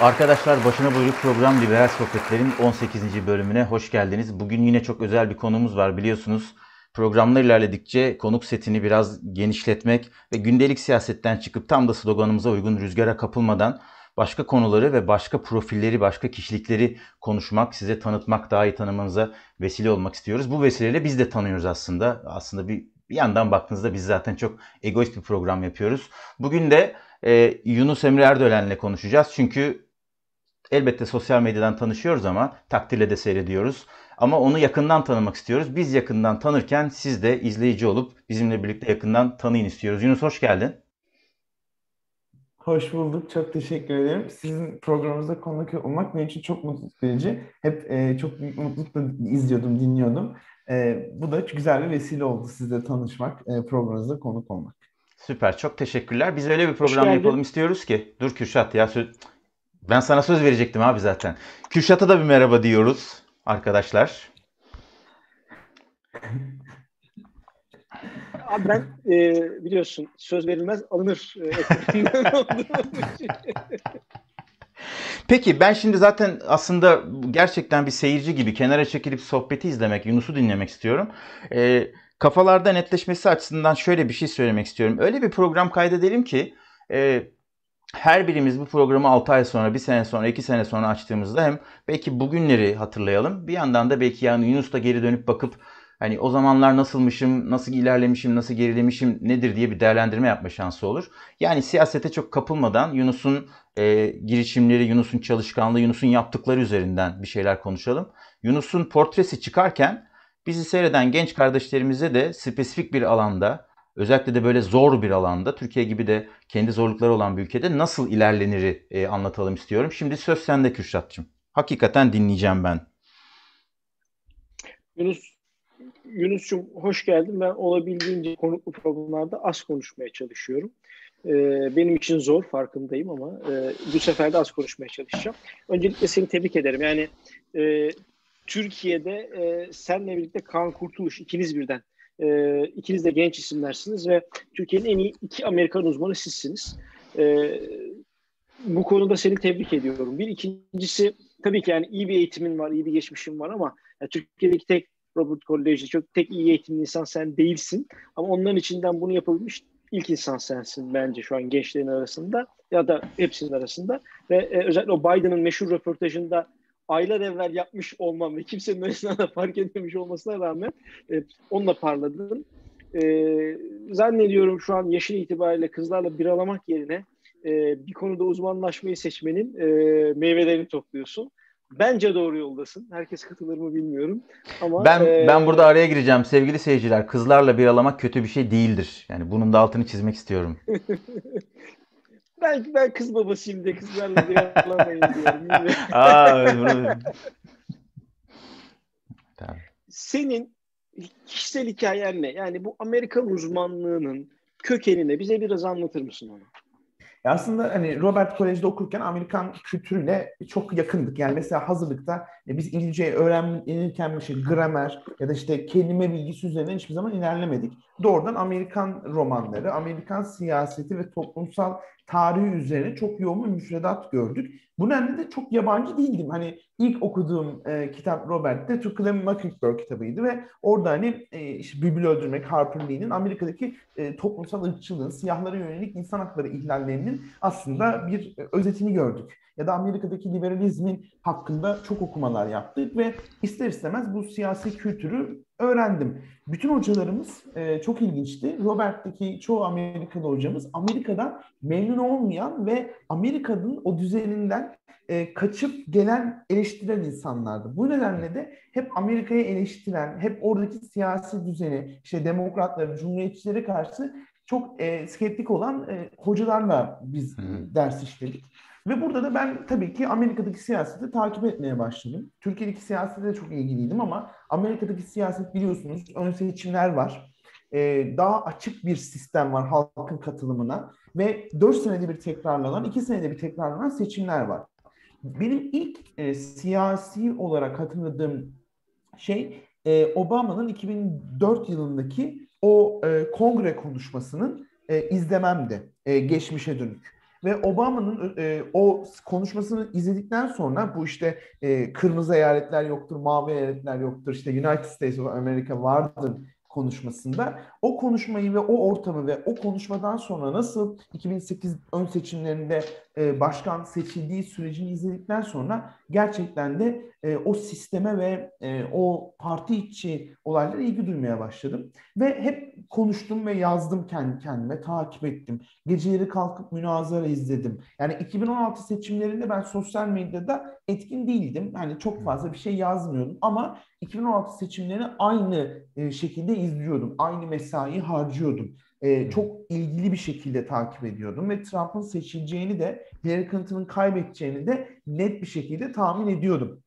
Arkadaşlar başına buyruk program Liberal Sohbetler'in 18. bölümüne hoş geldiniz. Bugün yine çok özel bir konumuz var biliyorsunuz. Programlar ilerledikçe konuk setini biraz genişletmek ve gündelik siyasetten çıkıp tam da sloganımıza uygun rüzgara kapılmadan başka konuları ve başka profilleri, başka kişilikleri konuşmak, size tanıtmak, daha iyi tanımanıza vesile olmak istiyoruz. Bu vesileyle biz de tanıyoruz aslında. Aslında bir, bir yandan baktığınızda biz zaten çok egoist bir program yapıyoruz. Bugün de e, Yunus Emre Erdölen'le konuşacağız. Çünkü elbette sosyal medyadan tanışıyoruz ama takdirle de seyrediyoruz. Ama onu yakından tanımak istiyoruz. Biz yakından tanırken siz de izleyici olup bizimle birlikte yakından tanıyın istiyoruz. Yunus hoş geldin. Hoş bulduk. Çok teşekkür ederim. Sizin programınızda konuk olmak benim için çok mutlu verici. Hep e, çok büyük mutlulukla izliyordum, dinliyordum. E, bu da güzel bir vesile oldu sizle tanışmak, e, programınızda konuk olmak. Süper. Çok teşekkürler. Biz öyle bir program yapalım istiyoruz ki. Dur Kürşat ya. Ben sana söz verecektim abi zaten. Kürşat'a da bir merhaba diyoruz arkadaşlar. Abi ben e, biliyorsun söz verilmez alınır. E, Peki ben şimdi zaten aslında gerçekten bir seyirci gibi kenara çekilip sohbeti izlemek, Yunus'u dinlemek istiyorum. E, kafalarda netleşmesi açısından şöyle bir şey söylemek istiyorum. Öyle bir program kaydedelim ki e, her birimiz bu programı 6 ay sonra, 1 sene sonra, 2 sene sonra açtığımızda hem belki bugünleri hatırlayalım. Bir yandan da belki yani Yunus'ta geri dönüp bakıp hani o zamanlar nasılmışım, nasıl ilerlemişim, nasıl gerilemişim nedir diye bir değerlendirme yapma şansı olur. Yani siyasete çok kapılmadan Yunus'un e, girişimleri, Yunus'un çalışkanlığı, Yunus'un yaptıkları üzerinden bir şeyler konuşalım. Yunus'un portresi çıkarken bizi seyreden genç kardeşlerimize de spesifik bir alanda özellikle de böyle zor bir alanda Türkiye gibi de kendi zorlukları olan bir ülkede nasıl ilerleniri e, anlatalım istiyorum. Şimdi söz sende Kürşat'cığım. Hakikaten dinleyeceğim ben. Yunus Yunus'cum hoş geldin. Ben olabildiğince konuklu programlarda az konuşmaya çalışıyorum. Ee, benim için zor farkındayım ama e, bu sefer de az konuşmaya çalışacağım. Öncelikle seni tebrik ederim. Yani e, Türkiye'de e, senle birlikte Kaan Kurtuluş ikiniz birden e, ikiniz de genç isimlersiniz ve Türkiye'nin en iyi iki Amerikan uzmanı sizsiniz. E, bu konuda seni tebrik ediyorum. Bir ikincisi tabii ki yani iyi bir eğitimin var, iyi bir geçmişin var ama yani Türkiye'deki tek Robert College'de çok tek iyi eğitimli insan sen değilsin. Ama onların içinden bunu yapabilmiş ilk insan sensin bence şu an gençlerin arasında ya da hepsinin arasında. Ve e, özellikle o Biden'ın meşhur röportajında aylar evvel yapmış olmam ve kimsenin arasında fark etmemiş olmasına rağmen e, onunla parladım. E, zannediyorum şu an yaşın itibariyle kızlarla biralamak yerine e, bir konuda uzmanlaşmayı seçmenin e, meyvelerini topluyorsun. Bence doğru yoldasın. Herkes katılır mı bilmiyorum. Ama ben e, ben burada araya gireceğim sevgili seyirciler. Kızlarla biralamak kötü bir şey değildir. Yani bunun da altını çizmek istiyorum. Belki ben kız babasıyım de kızlarla bir yapamayın diyorum. Aa. Senin kişisel hikayen ne? Yani bu Amerikan uzmanlığının kökenine bize biraz anlatır mısın onu? Ya aslında hani Robert Kolej'de okurken Amerikan kültürüyle çok yakındık. Yani mesela hazırlıkta e, biz İngilizceyi öğrenirken bir şey gramer ya da işte kelime bilgisi üzerinden hiçbir zaman ilerlemedik. Doğrudan Amerikan romanları, Amerikan siyaseti ve toplumsal tarihi üzerine çok yoğun bir müfredat gördük. Bu nedenle de çok yabancı değildim. Hani ilk okuduğum e, kitap Robert'te To Clem Mockingbird kitabıydı ve orada hani e, işte Bülbül Öldürmek, Harper Lee'nin Amerika'daki e, toplumsal ırkçılığın, siyahlara yönelik insan hakları ihlallerinin aslında bir e, özetini gördük. Ya da Amerika'daki liberalizmin hakkında çok okumalar yaptık ve ister istemez bu siyasi kültürü öğrendim. Bütün hocalarımız e, çok ilginçti. Robert'teki çoğu Amerikalı hocamız Amerika'dan memnun olmayan ve Amerika'nın o düzeninden e, kaçıp gelen eleştiren insanlardı. Bu nedenle de hep Amerika'yı eleştiren, hep oradaki siyasi düzeni, işte demokratları, cumhuriyetçilere karşı çok e, skeptik olan e, hocalarla biz Hı. ders işledik. Ve burada da ben tabii ki Amerika'daki siyaseti takip etmeye başladım. Türkiye'deki siyasete de çok ilgiliydim ama Amerika'daki siyaset biliyorsunuz ön seçimler var. Ee, daha açık bir sistem var halkın katılımına ve 4 senede bir tekrarlanan, 2 senede bir tekrarlanan seçimler var. Benim ilk e, siyasi olarak hatırladığım şey e, Obama'nın 2004 yılındaki o e, kongre konuşmasının e, izlememdi e, geçmişe dönük. Ve Obama'nın e, o konuşmasını izledikten sonra bu işte e, kırmızı eyaletler yoktur, mavi eyaletler yoktur, işte United States of America vardır konuşmasında. O konuşmayı ve o ortamı ve o konuşmadan sonra nasıl 2008 ön seçimlerinde e, başkan seçildiği sürecini izledikten sonra gerçekten de e, o sisteme ve e, o parti içi olaylara ilgi duymaya başladım. Ve hep konuştum ve yazdım kendi kendime, takip ettim. Geceleri kalkıp münazara izledim. Yani 2016 seçimlerinde ben sosyal medyada etkin değildim. Yani çok fazla bir şey yazmıyordum ama 2016 seçimlerini aynı şekilde izliyordum. Aynı mesai harcıyordum e, çok ilgili bir şekilde takip ediyordum ve Trump'ın seçileceğini de Hillary Clinton'ın kaybedeceğini de net bir şekilde tahmin ediyordum.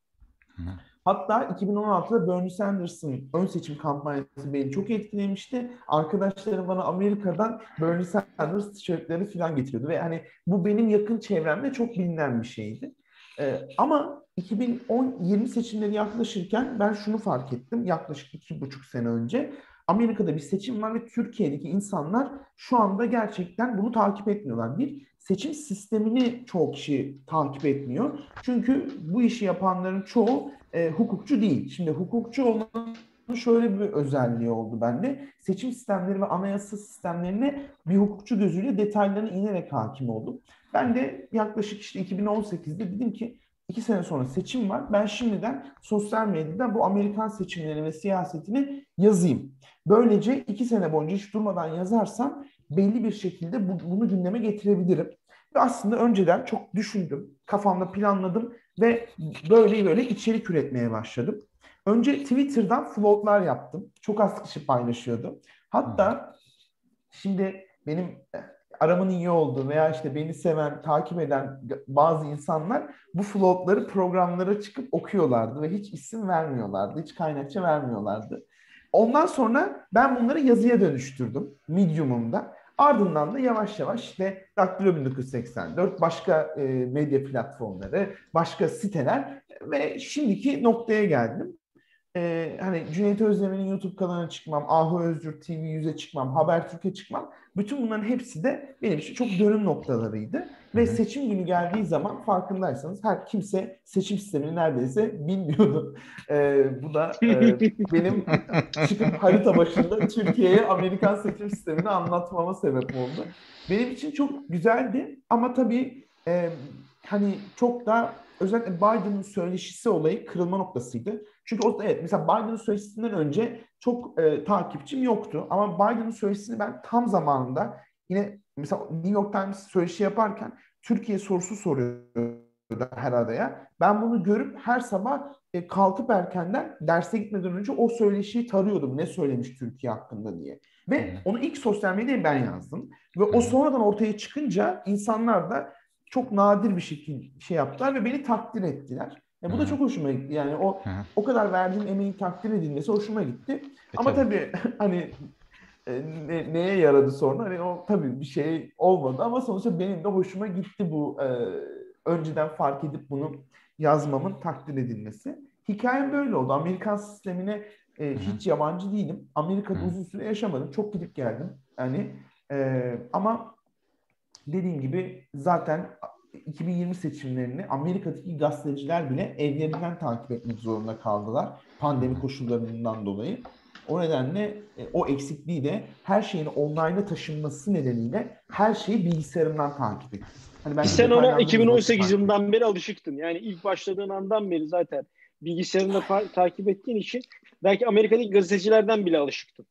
Hatta 2016'da Bernie Sanders'ın ön seçim kampanyası beni çok etkilemişti. Arkadaşlarım bana Amerika'dan Bernie Sanders tişörtleri falan getiriyordu ve hani bu benim yakın çevremde çok bilinen bir şeydi. Ee, ama 2010-20 seçimleri yaklaşırken ben şunu fark ettim yaklaşık iki buçuk sene önce. Amerika'da bir seçim var ve Türkiye'deki insanlar şu anda gerçekten bunu takip etmiyorlar. Bir, seçim sistemini çoğu kişi takip etmiyor. Çünkü bu işi yapanların çoğu e, hukukçu değil. Şimdi hukukçu olmanın şöyle bir özelliği oldu bende. Seçim sistemleri ve anayasa sistemlerine bir hukukçu gözüyle detaylarına inerek hakim oldum. Ben de yaklaşık işte 2018'de dedim ki iki sene sonra seçim var. Ben şimdiden sosyal medyada bu Amerikan seçimleri ve siyasetini yazayım. Böylece iki sene boyunca hiç durmadan yazarsam belli bir şekilde bu, bunu gündeme getirebilirim. Ve aslında önceden çok düşündüm, kafamda planladım ve böyle böyle içerik üretmeye başladım. Önce Twitter'dan floatlar yaptım. Çok az kişi paylaşıyordu. Hatta şimdi benim aramın iyi olduğu veya işte beni seven, takip eden bazı insanlar bu floatları programlara çıkıp okuyorlardı ve hiç isim vermiyorlardı, hiç kaynakça vermiyorlardı. Ondan sonra ben bunları yazıya dönüştürdüm Medium'umda. Ardından da yavaş yavaş işte Daktilo 1984, başka e, medya platformları, başka siteler ve şimdiki noktaya geldim. E, hani Cüneyt Özdemir'in YouTube kanalına çıkmam, Ahu Özgür TV 100'e çıkmam, Habertürk'e çıkmam bütün bunların hepsi de benim için çok dönüm noktalarıydı. Ve seçim günü geldiği zaman farkındaysanız her kimse seçim sistemini neredeyse bilmiyordu. Ee, bu da e, benim çıkıp harita başında Türkiye'ye Amerikan seçim sistemini anlatmama sebep oldu. Benim için çok güzeldi ama tabii e, hani çok da özellikle Biden'ın söyleşisi olayı kırılma noktasıydı. Çünkü o, evet mesela Biden'ın söyleşisinden önce çok e, takipçim yoktu. Ama Biden'ın söyleşisini ben tam zamanında yine mesela New York Times söyleşi yaparken Türkiye sorusu soruyordu her adaya. Ben bunu görüp her sabah e, kalkıp erkenden derse gitmeden önce o söyleşiyi tarıyordum. Ne söylemiş Türkiye hakkında diye. Ve hmm. onu ilk sosyal medyaya ben yazdım. Ve hmm. o sonradan ortaya çıkınca insanlar da çok nadir bir şekilde şey yaptılar ve beni takdir ettiler. E, bu da çok hoşuma gitti. Yani o o kadar verdiğim emeğin takdir edilmesi hoşuma gitti. E, Ama tabii, tabii hani e, ne, neye yaradı sonra? Hani o tabii bir şey olmadı ama sonuçta benim de hoşuma gitti bu e, önceden fark edip bunu yazmamın takdir edilmesi. Hikayem böyle oldu. Amerikan sistemine e, hiç yabancı değilim. Amerika'da Hı-hı. uzun süre yaşamadım. Çok gidip geldim. Yani e, ama dediğim gibi zaten 2020 seçimlerini Amerika'daki gazeteciler bile evlerinden takip etmek zorunda kaldılar. Pandemi koşullarından dolayı. O nedenle e, o eksikliği de her şeyin online'a taşınması nedeniyle her şeyi bilgisayarımdan takip ettim. Hani ben Sen ona 2018 yılından beri alışıktın. Yani ilk başladığın andan beri zaten bilgisayarında takip ettiğin için belki Amerika'daki gazetecilerden bile alışıktın.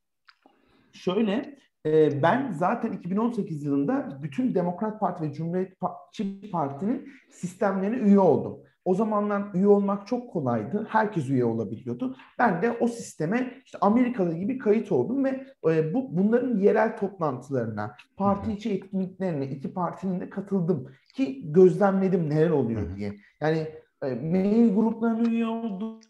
Şöyle e, ben zaten 2018 yılında bütün Demokrat Parti ve Cumhuriyetçi Parti'nin sistemlerine üye oldum. O zamanlar üye olmak çok kolaydı. Herkes üye olabiliyordu. Ben de o sisteme işte Amerikalı gibi kayıt oldum ve e, bu bunların yerel toplantılarına, parti içi etkinliklerine iki partinin de katıldım ki gözlemledim neler oluyor diye. Yani e, mail gruplarına üye oldum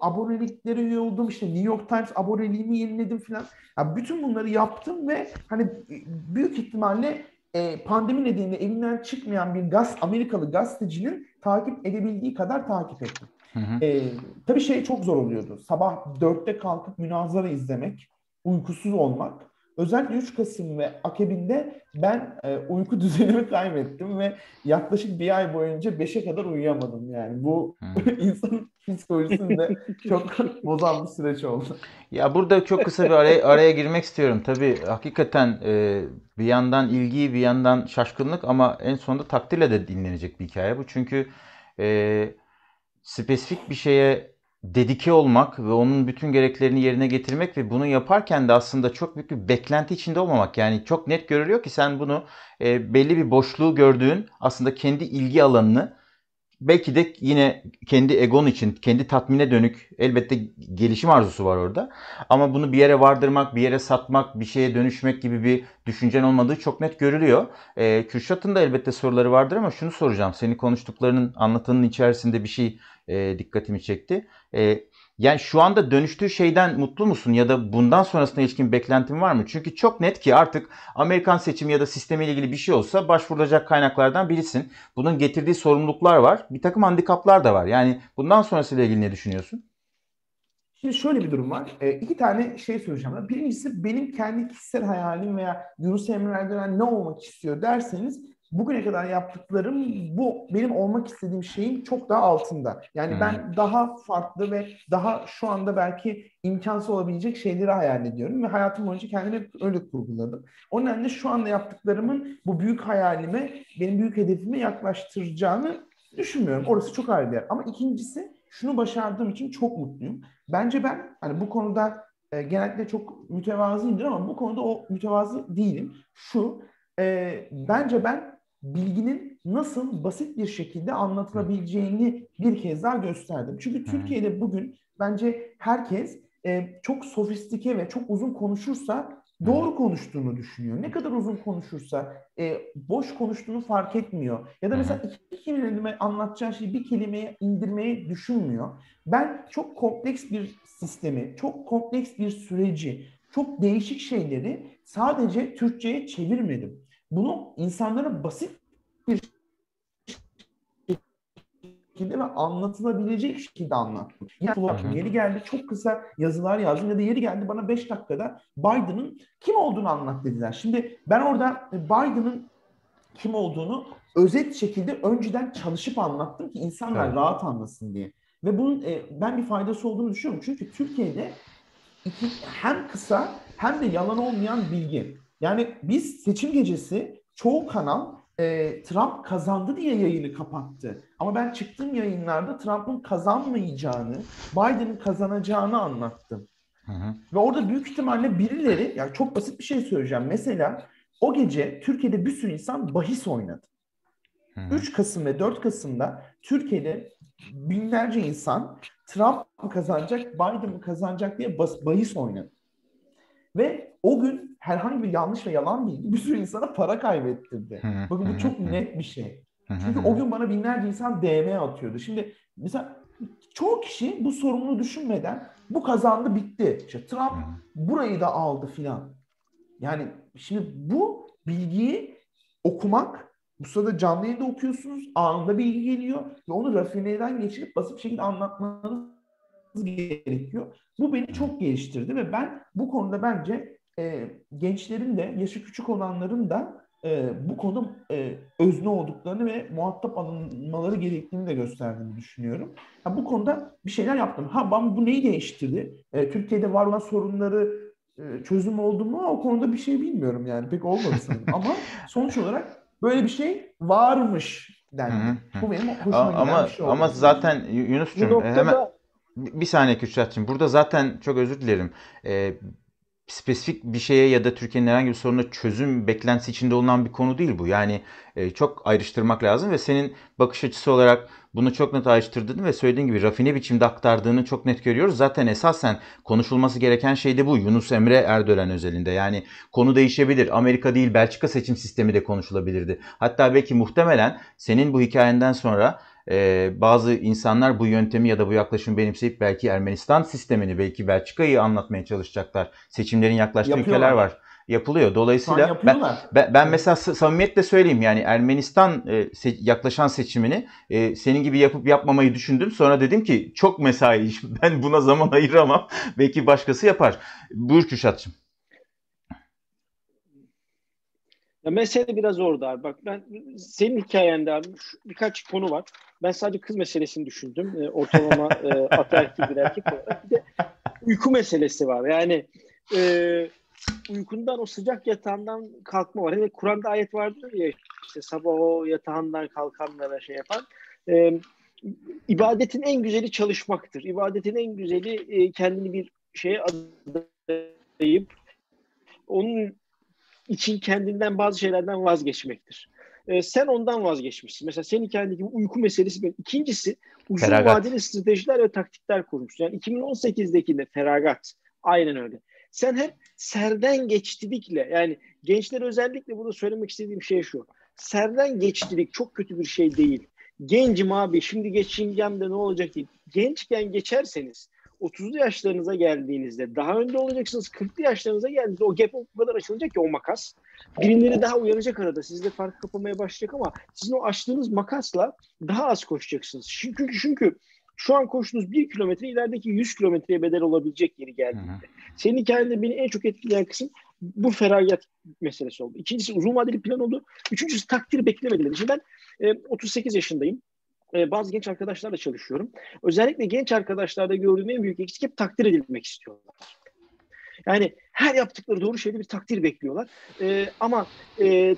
aboneliklere üye oldum, işte New York Times aboneliğimi yeniledim falan. Yani bütün bunları yaptım ve hani büyük ihtimalle e, pandemi nedeniyle evinden çıkmayan bir gaz Amerikalı gazetecinin takip edebildiği kadar takip ettim. Hı hı. E, tabii şey çok zor oluyordu. Sabah dörtte kalkıp münazara izlemek, uykusuz olmak özellikle 3 Kasım ve akabinde ben e, uyku düzenimi kaybettim ve yaklaşık bir ay boyunca 5'e kadar uyuyamadım yani. Bu hmm. insanın psikolojisini de çok bozan bir süreç oldu. Ya burada çok kısa bir araya, araya girmek istiyorum. Tabii hakikaten e, bir yandan ilgi bir yandan şaşkınlık ama en sonunda takdirle de dinlenecek bir hikaye bu. Çünkü e, spesifik bir şeye dedike olmak ve onun bütün gereklerini yerine getirmek ve bunu yaparken de aslında çok büyük bir beklenti içinde olmamak. Yani çok net görülüyor ki sen bunu e, belli bir boşluğu gördüğün aslında kendi ilgi alanını belki de yine kendi egon için, kendi tatmine dönük elbette gelişim arzusu var orada. Ama bunu bir yere vardırmak, bir yere satmak, bir şeye dönüşmek gibi bir düşüncen olmadığı çok net görülüyor. E, Kürşat'ın da elbette soruları vardır ama şunu soracağım. Senin konuştuklarının anlatanın içerisinde bir şey e, dikkatimi çekti. E, yani şu anda dönüştüğü şeyden mutlu musun ya da bundan sonrasına ilişkin beklentin var mı? Çünkü çok net ki artık Amerikan seçimi ya da sistemiyle ilgili bir şey olsa başvurulacak kaynaklardan birisin. Bunun getirdiği sorumluluklar var. Bir takım handikaplar da var. Yani bundan sonrasıyla ilgili ne düşünüyorsun? Şimdi şöyle bir durum var. E, iki tane şey söyleyeceğim. Birincisi benim kendi kişisel hayalim veya Yunus Emre Erdoğan ne olmak istiyor derseniz bugüne kadar yaptıklarım bu benim olmak istediğim şeyin çok daha altında. Yani hmm. ben daha farklı ve daha şu anda belki imkansız olabilecek şeyleri hayal ediyorum ve hayatım boyunca kendimi öyle kurguladım. O nedenle şu anda yaptıklarımın bu büyük hayalime, benim büyük hedefime yaklaştıracağını düşünmüyorum. Orası çok ayrı bir yer. Ama ikincisi şunu başardığım için çok mutluyum. Bence ben hani bu konuda e, genellikle çok mütevazıyımdır ama bu konuda o mütevazı değilim. Şu e, bence ben bilginin nasıl basit bir şekilde anlatılabileceğini bir kez daha gösterdim. Çünkü Türkiye'de bugün bence herkes e, çok sofistike ve çok uzun konuşursa doğru konuştuğunu düşünüyor. Ne kadar uzun konuşursa e, boş konuştuğunu fark etmiyor. Ya da mesela iki kelime anlatacağı şeyi bir kelimeye indirmeye düşünmüyor. Ben çok kompleks bir sistemi, çok kompleks bir süreci, çok değişik şeyleri sadece Türkçe'ye çevirmedim bunu insanlara basit bir şekilde ve anlatılabilecek şekilde anlattım. Yani yeri geldi çok kısa yazılar yazdım ya da yeri geldi bana 5 dakikada Biden'ın kim olduğunu anlat dediler. Şimdi ben orada Biden'ın kim olduğunu özet şekilde önceden çalışıp anlattım ki insanlar evet. rahat anlasın diye. Ve bunun e, ben bir faydası olduğunu düşünüyorum. Çünkü Türkiye'de iki, hem kısa hem de yalan olmayan bilgi. Yani biz seçim gecesi çoğu kanal e, Trump kazandı diye yayını kapattı. Ama ben çıktığım yayınlarda Trump'ın kazanmayacağını, Biden'ın kazanacağını anlattım. Hı hı. Ve orada büyük ihtimalle birileri, yani çok basit bir şey söyleyeceğim. Mesela o gece Türkiye'de bir sürü insan bahis oynadı. Hı hı. 3 Kasım ve 4 Kasım'da Türkiye'de binlerce insan Trump mı kazanacak, Biden mı kazanacak diye bahis oynadı. Ve o gün herhangi bir yanlış ve yalan bilgi bir sürü insana para kaybettirdi. Bakın bu çok net bir şey. Çünkü o gün bana binlerce insan DM atıyordu. Şimdi mesela çoğu kişi bu sorumluluğu düşünmeden bu kazandı bitti. İşte Trump burayı da aldı filan. Yani şimdi bu bilgiyi okumak bu sırada canlı yayında okuyorsunuz. Anında bilgi geliyor ve onu rafineden geçirip basit bir şekilde anlatmanız gerekiyor. Bu beni çok geliştirdi ve ben bu konuda bence e, gençlerin de yaşı küçük olanların da e, bu konuda e, özne olduklarını ve muhatap alınmaları gerektiğini de gösterdiğini düşünüyorum. Ha, bu konuda bir şeyler yaptım. Ha ben bu neyi değiştirdi? E, Türkiye'de var olan sorunları e, çözüm oldu mu? O konuda bir şey bilmiyorum yani. Pek olmadı sanırım. Ama sonuç olarak böyle bir şey varmış dendi. Bu benim hoşuma ama, giden bir şey oldu. Ama zaten Yunus'cum hemen bir saniye Kürşat'cığım. Burada zaten çok özür dilerim. Ee, spesifik bir şeye ya da Türkiye'nin herhangi bir soruna çözüm beklentisi içinde olunan bir konu değil bu. Yani e, çok ayrıştırmak lazım ve senin bakış açısı olarak bunu çok net ayrıştırdığını ve söylediğin gibi rafine biçimde aktardığını çok net görüyoruz. Zaten esasen konuşulması gereken şey de bu. Yunus Emre Erdoğan özelinde. Yani konu değişebilir. Amerika değil Belçika seçim sistemi de konuşulabilirdi. Hatta belki muhtemelen senin bu hikayenden sonra e, bazı insanlar bu yöntemi ya da bu yaklaşımı benimseyip belki Ermenistan sistemini, belki Belçika'yı anlatmaya çalışacaklar. Seçimlerin yaklaştığı ülkeler var. Yapılıyor. Dolayısıyla ben, ben, ben mesela samimiyetle söyleyeyim yani Ermenistan e, se, yaklaşan seçimini e, senin gibi yapıp yapmamayı düşündüm. Sonra dedim ki çok mesai iş. Ben buna zaman ayıramam. Belki başkası yapar. Buyur Kürşat'cığım. Ya mesele biraz orada abi. Bak ben senin hikayende abi şu, birkaç konu var. Ben sadece kız meselesini düşündüm. E, ortalama e, ataerkil bir erkek olarak. Bir de uyku meselesi var. Yani e, uykundan o sıcak yatağından kalkma var. Hani Kur'an'da ayet vardır ya işte sabah o yatağından kalkanlara şey yapan. E, ibadetin en güzeli çalışmaktır. İbadetin en güzeli e, kendini bir şeye adayıp onun için kendinden bazı şeylerden vazgeçmektir. Ee, sen ondan vazgeçmişsin. Mesela senin kendindeki uyku meselesi. Ben. İkincisi uzun Feragat. vadeli stratejiler ve taktikler kurmuşsun. Yani 2018'deki de feragat. Aynen öyle. Sen hep serden geçtilikle yani gençler özellikle burada söylemek istediğim şey şu. Serden geçtilik çok kötü bir şey değil. Gencim abi şimdi geçeceğim de ne olacak değil. Gençken geçerseniz 30'lu yaşlarınıza geldiğinizde daha önde olacaksınız. 40'lı yaşlarınıza geldiğinizde o gap o kadar açılacak ki o makas. Birileri daha uyanacak arada. Siz de fark kapamaya başlayacak ama sizin o açtığınız makasla daha az koşacaksınız. Çünkü çünkü şu an koştuğunuz bir kilometre ilerideki 100 kilometreye bedel olabilecek yeri geldiğinde. Senin hikayende beni en çok etkileyen kısım bu feragat meselesi oldu. İkincisi uzun vadeli plan oldu. Üçüncüsü takdir beklemediler. Şimdi ben e, 38 yaşındayım. E, bazı genç arkadaşlarla çalışıyorum. Özellikle genç arkadaşlarda gördüğüm en büyük eksik hep takdir edilmek istiyorlar. Yani her yaptıkları doğru şeyde bir takdir bekliyorlar. E, ama e,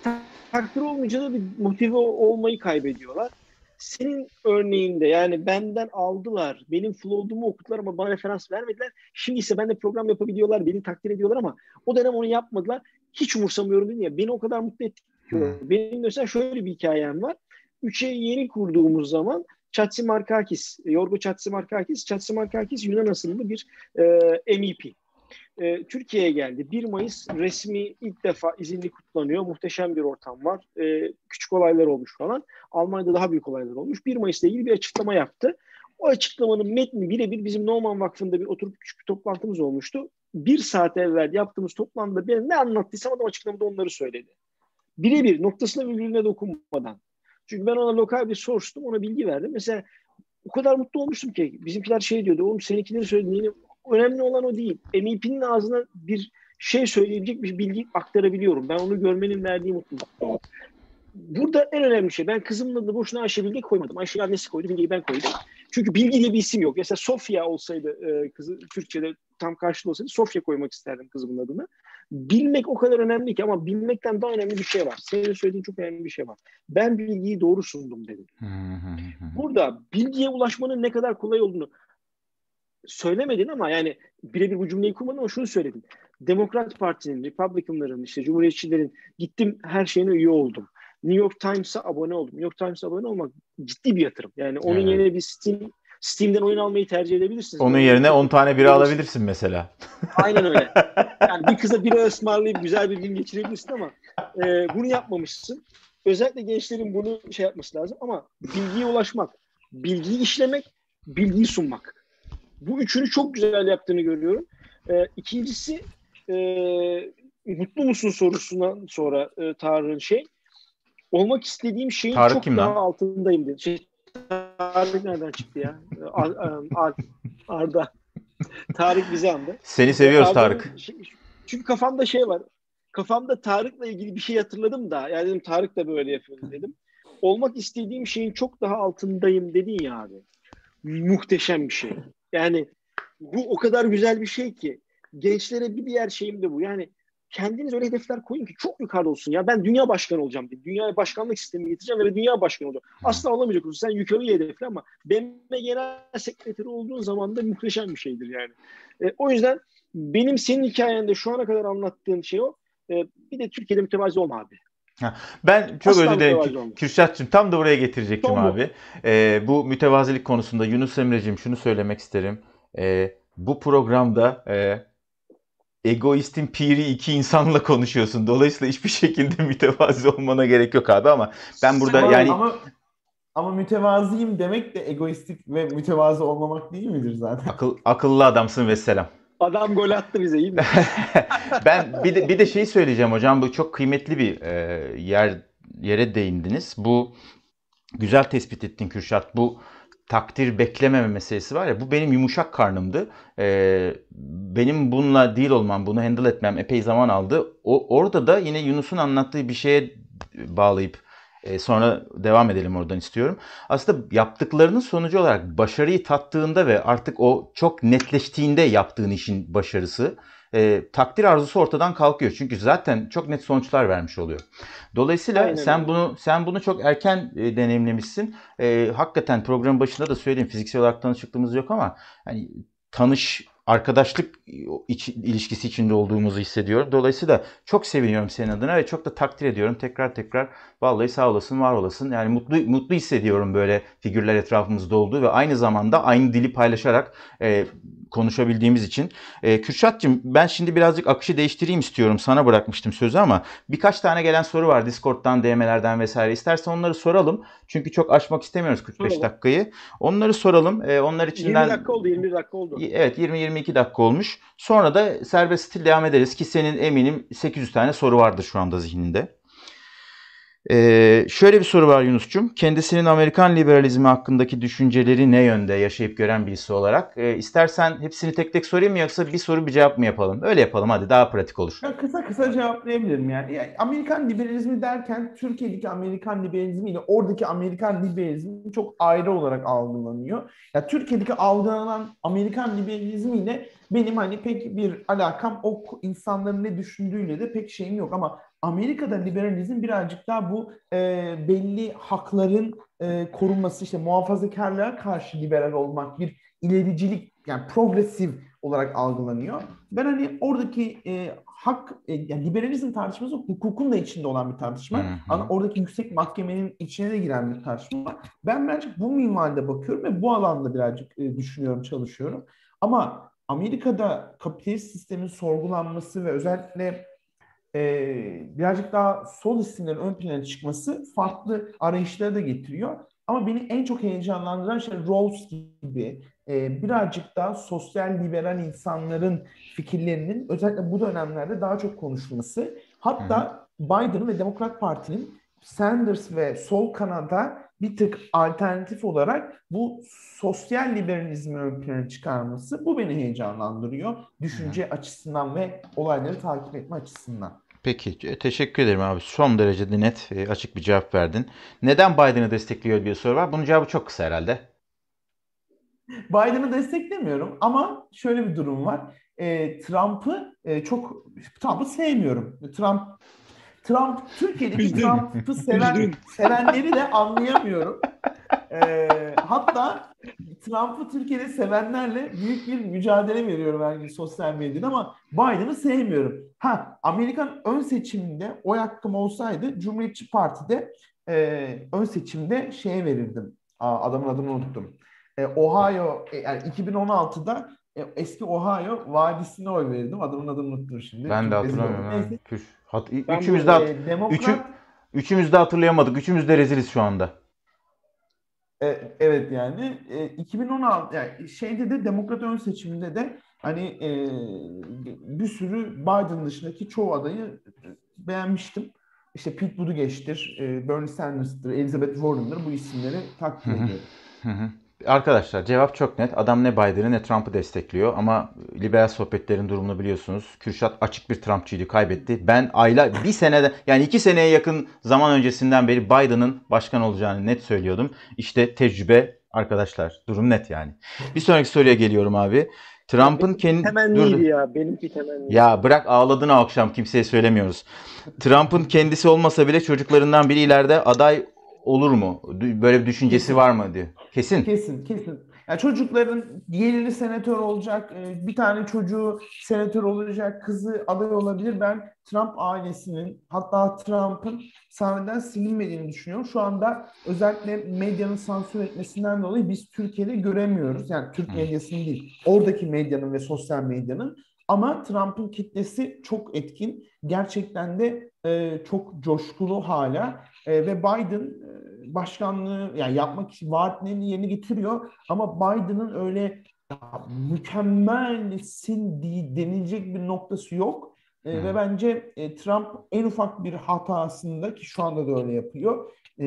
takdir olmayınca da bir motive olmayı kaybediyorlar. Senin örneğinde yani benden aldılar, benim flow'umu okuttular ama bana referans vermediler. Şimdi ise bende program yapabiliyorlar, beni takdir ediyorlar ama o dönem onu yapmadılar. Hiç umursamıyorum dedi ya. Beni o kadar mutlu etti. Hmm. Benim mesela şöyle bir hikayem var. 3'e yeni kurduğumuz zaman Chatsimarkakis, Yorgo Chatsimarkakis, Chatsimarkakis Yunan asıllı bir e, MEP. E, Türkiye'ye geldi. 1 Mayıs resmi ilk defa izinli kutlanıyor. Muhteşem bir ortam var. E, küçük olaylar olmuş falan. Almanya'da daha büyük olaylar olmuş. 1 Mayıs'la ilgili bir açıklama yaptı. O açıklamanın metni birebir bizim Norman Vakfı'nda bir oturup küçük bir toplantımız olmuştu. Bir saat evvel yaptığımız toplantıda ben ne anlattıysam adam açıklamada onları söyledi. Birebir noktasına birbirine dokunmadan. Çünkü ben ona lokal bir sorstum, ona bilgi verdim. Mesela o kadar mutlu olmuştum ki bizimkiler şey diyordu, oğlum seninkileri söylediğini önemli olan o değil. MEP'nin ağzına bir şey söyleyebilecek bir bilgi aktarabiliyorum. Ben onu görmenin verdiği mutluluk. Burada en önemli şey, ben kızımın adını boşuna Ayşe Bilge koymadım. Ayşe annesi koydu, Bilge'yi ben koydum. Çünkü Bilgi diye bir isim yok. Mesela Sofya olsaydı e, kızı Türkçe'de tam karşılığı olsaydı Sofya koymak isterdim kızımın adını. Bilmek o kadar önemli ki ama bilmekten daha önemli bir şey var. Senin söylediğin çok önemli bir şey var. Ben bilgiyi doğru sundum dedim. Burada bilgiye ulaşmanın ne kadar kolay olduğunu söylemedin ama yani birebir bu cümleyi kurmadın ama şunu söyledin. Demokrat Parti'nin, Republican'ların, işte Cumhuriyetçilerin gittim her şeyine üye oldum. New York Times'a abone oldum. New York Times'a abone olmak ciddi bir yatırım. Yani onun evet. yerine bir Steam Steam'den oyun almayı tercih edebilirsiniz. Onun yerine 10 tane bira alabilirsin mesela. Aynen öyle. Yani bir kıza bira ısmarlayıp güzel bir gün geçirebilirsin ama e, bunu yapmamışsın. Özellikle gençlerin bunu şey yapması lazım ama bilgiye ulaşmak, bilgiyi işlemek, bilgiyi sunmak. Bu üçünü çok güzel yaptığını görüyorum. E, ikincisi e, mutlu musun sorusundan sonra e, Tarık'ın şey olmak istediğim şeyin Tarık çok daha lan? altındayım dedi. Şey, Tarık nereden çıktı ya? Ar, Ar, Arda. Tarık bizi andı. Seni seviyoruz Tarık. Çünkü kafamda şey var. Kafamda Tarık'la ilgili bir şey hatırladım da. Yani dedim Tarık da böyle yapıyor dedim. Olmak istediğim şeyin çok daha altındayım dedin ya abi. Muhteşem bir şey. Yani bu o kadar güzel bir şey ki. Gençlere bir diğer şeyim de bu. Yani kendiniz öyle hedefler koyun ki çok yukarıda olsun ya. Ben dünya başkanı olacağım diye. Dünyaya başkanlık sistemi getireceğim ve dünya başkanı olacağım. Asla olamayacak olsun. Sen yukarıya hedefle ama BM genel sekreteri olduğun zaman da muhteşem bir şeydir yani. E, o yüzden benim senin hikayende şu ana kadar anlattığın şey o. E, bir de Türkiye'de mütevazi olma abi. Ben çok özür dilerim Kürşat'cığım tam da buraya getirecektim abi. Ee, bu mütevazilik konusunda Yunus Emre'cim şunu söylemek isterim. Ee, bu programda e, egoistin piri iki insanla konuşuyorsun. Dolayısıyla hiçbir şekilde mütevazi olmana gerek yok abi ama ben burada ama, yani ama ama mütevaziyim demek de egoistik ve mütevazı olmamak değil midir zaten? Akıl, akıllı adamsın ve selam. Adam gol attı bize iyi mi? ben bir de bir de şey söyleyeceğim hocam bu çok kıymetli bir e, yer yere değindiniz. Bu güzel tespit ettin Kürşat. Bu takdir beklememe meselesi var ya bu benim yumuşak karnımdı. E, benim bununla değil olmam, bunu handle etmem epey zaman aldı. O orada da yine Yunus'un anlattığı bir şeye bağlayıp e, sonra devam edelim oradan istiyorum. Aslında yaptıklarının sonucu olarak başarıyı tattığında ve artık o çok netleştiğinde yaptığın işin başarısı e, takdir arzusu ortadan kalkıyor. Çünkü zaten çok net sonuçlar vermiş oluyor. Dolayısıyla Aynen sen bunu sen bunu çok erken e, deneyimlemişsin. E, hakikaten programın başında da söyledim fiziksel olarak tanışıklığımız yok ama hani tanış arkadaşlık iç, ilişkisi içinde olduğumuzu hissediyorum. Dolayısıyla çok seviniyorum senin adına ve çok da takdir ediyorum. Tekrar tekrar vallahi sağ olasın, var olasın. Yani mutlu mutlu hissediyorum böyle figürler etrafımızda olduğu ve aynı zamanda aynı dili paylaşarak e, konuşabildiğimiz için. E, Kürşat'cığım ben şimdi birazcık akışı değiştireyim istiyorum. Sana bırakmıştım sözü ama birkaç tane gelen soru var Discord'dan, DM'lerden vesaire. İstersen onları soralım. Çünkü çok aşmak istemiyoruz 45 soralım. dakikayı. Onları soralım. E, onlar içinden... 20 dakika oldu, 21 dakika oldu. Evet 20-22 dakika olmuş. Sonra da serbest stil devam ederiz ki senin eminim 800 tane soru vardır şu anda zihninde. Ee, şöyle bir soru var Yunus'cum. Kendisinin Amerikan liberalizmi hakkındaki düşünceleri ne yönde yaşayıp gören birisi olarak? Ee, istersen hepsini tek tek sorayım mı yoksa bir soru bir cevap mı yapalım? Öyle yapalım hadi daha pratik olur. Ya kısa kısa cevaplayabilirim yani. yani. Amerikan liberalizmi derken Türkiye'deki Amerikan liberalizmi ile oradaki Amerikan liberalizmi çok ayrı olarak algılanıyor. Ya Türkiye'deki algılanan Amerikan liberalizmi ile benim hani pek bir alakam o insanların ne düşündüğüyle de pek şeyim yok ama Amerika'da liberalizm birazcık daha bu e, belli hakların e, korunması işte muhafazakarlığa karşı liberal olmak bir ilericilik yani progresif olarak algılanıyor. Ben hani oradaki e, hak e, yani liberalizm tartışması hukukun da içinde olan bir tartışma. Ama oradaki yüksek mahkemenin içine de giren bir tartışma. Ben birazcık bu minvalde bakıyorum ve bu alanda birazcık e, düşünüyorum, çalışıyorum. Ama Amerika'da kapitalist sistemin sorgulanması ve özellikle e, birazcık daha sol isimlerin ön plana çıkması farklı arayışları da getiriyor. Ama beni en çok heyecanlandıran şey Rawls gibi e, birazcık daha sosyal liberal insanların fikirlerinin özellikle bu dönemlerde daha çok konuşulması. Hatta Biden ve Demokrat Parti'nin Sanders ve sol kanada bir tık alternatif olarak bu sosyal liberalizmi ön plana çıkarması bu beni heyecanlandırıyor. Düşünce Hı. açısından ve olayları takip etme açısından. Peki teşekkür ederim abi. Son derece de net e, açık bir cevap verdin. Neden Biden'ı destekliyor diye soru var. Bunun cevabı çok kısa herhalde. Biden'ı desteklemiyorum ama şöyle bir durum var. E, Trump'ı e, çok Trump'ı sevmiyorum. Trump Trump Türkiye'deki Trump'ı seven sevenleri de anlayamıyorum. E, hatta Trump'ı Türkiye'de sevenlerle büyük bir mücadele veriyorum her gün sosyal medyada ama Biden'ı sevmiyorum. Ha Amerikan ön seçiminde oy hakkım olsaydı Cumhuriyetçi Parti'de e, ön seçimde şeye verirdim. Aa, adamın adını unuttum. E, Ohio e, yani 2016'da e, eski Ohio vadisine oy verirdim. Adamın adını unuttum şimdi. Ben Çok de hatırlamıyorum. Hat, üçümüz de, hat, e, demokrat... üçü, üçümüz de hatırlayamadık. Üçümüz de reziliz şu anda. E, evet yani e, 2016 yani şeyde de demokrat ön seçiminde de hani e, bir sürü Biden dışındaki çoğu adayı beğenmiştim. İşte Pete Buttigieg'tir, e, Bernie Sanders'tır, Elizabeth Warren'dır bu isimleri takdir ediyorum. Arkadaşlar cevap çok net. Adam ne Biden'ı ne Trump'ı destekliyor ama liberal sohbetlerin durumunu biliyorsunuz. Kürşat açık bir Trumpçıydı kaybetti. Ben ayla bir senede yani iki seneye yakın zaman öncesinden beri Biden'ın başkan olacağını net söylüyordum. İşte tecrübe arkadaşlar durum net yani. Bir sonraki soruya geliyorum abi. Trump'ın kendi... Temenniydi ya. Benimki temenni. Ya bırak ağladın akşam kimseye söylemiyoruz. Trump'ın kendisi olmasa bile çocuklarından biri ileride aday olur mu? Böyle bir düşüncesi var mı diyor. Kesin. Kesin, kesin. Yani çocukların diğeri senatör olacak, e, bir tane çocuğu senatör olacak, kızı aday olabilir. Ben Trump ailesinin hatta Trump'ın sahneden silinmediğini düşünüyorum. Şu anda özellikle medyanın sansür etmesinden dolayı biz Türkiye'de göremiyoruz. Yani Türk medyasının değil, oradaki medyanın ve sosyal medyanın. Ama Trump'ın kitlesi çok etkin. Gerçekten de e, çok coşkulu hala. E, ve Biden e, başkanlığı yani yapmak için vaatlerini yerine getiriyor. Ama Biden'ın öyle ya, mükemmelsin diye denilecek bir noktası yok. E, ve bence e, Trump en ufak bir hatasında ki şu anda da öyle yapıyor e,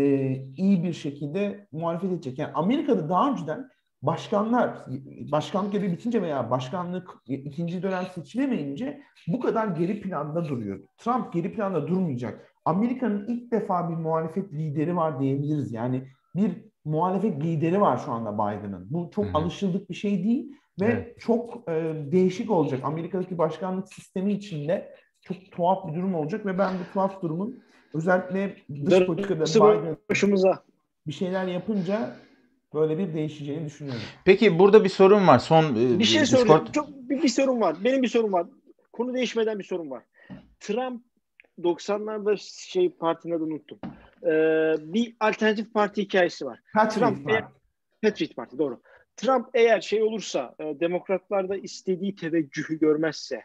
iyi bir şekilde muhalefet edecek. Yani Amerika'da daha önceden başkanlar başkanlık görevi bitince veya başkanlık ikinci dönem seçilemeyince bu kadar geri planda duruyor. Trump geri planda durmayacak. Amerika'nın ilk defa bir muhalefet lideri var diyebiliriz. Yani bir muhalefet lideri var şu anda Biden'ın. Bu çok Hı-hı. alışıldık bir şey değil ve evet. çok e, değişik olacak. Amerika'daki başkanlık sistemi içinde çok tuhaf bir durum olacak ve ben bu tuhaf durumun özellikle dış politikada Biden başımıza bir şeyler yapınca böyle bir değişeceğini düşünüyorum. Peki burada bir sorun var. Son e, bir şey Discord... sorayım. Çok bir, bir sorun var. Benim bir sorun var. Konu değişmeden bir sorun var. Trump 90'larda şey partinin adını unuttum. Ee, bir alternatif parti hikayesi var. Patriot Trump. Eğer, Patriot Parti doğru. Trump eğer şey olursa e, demokratlarda istediği teveccühü görmezse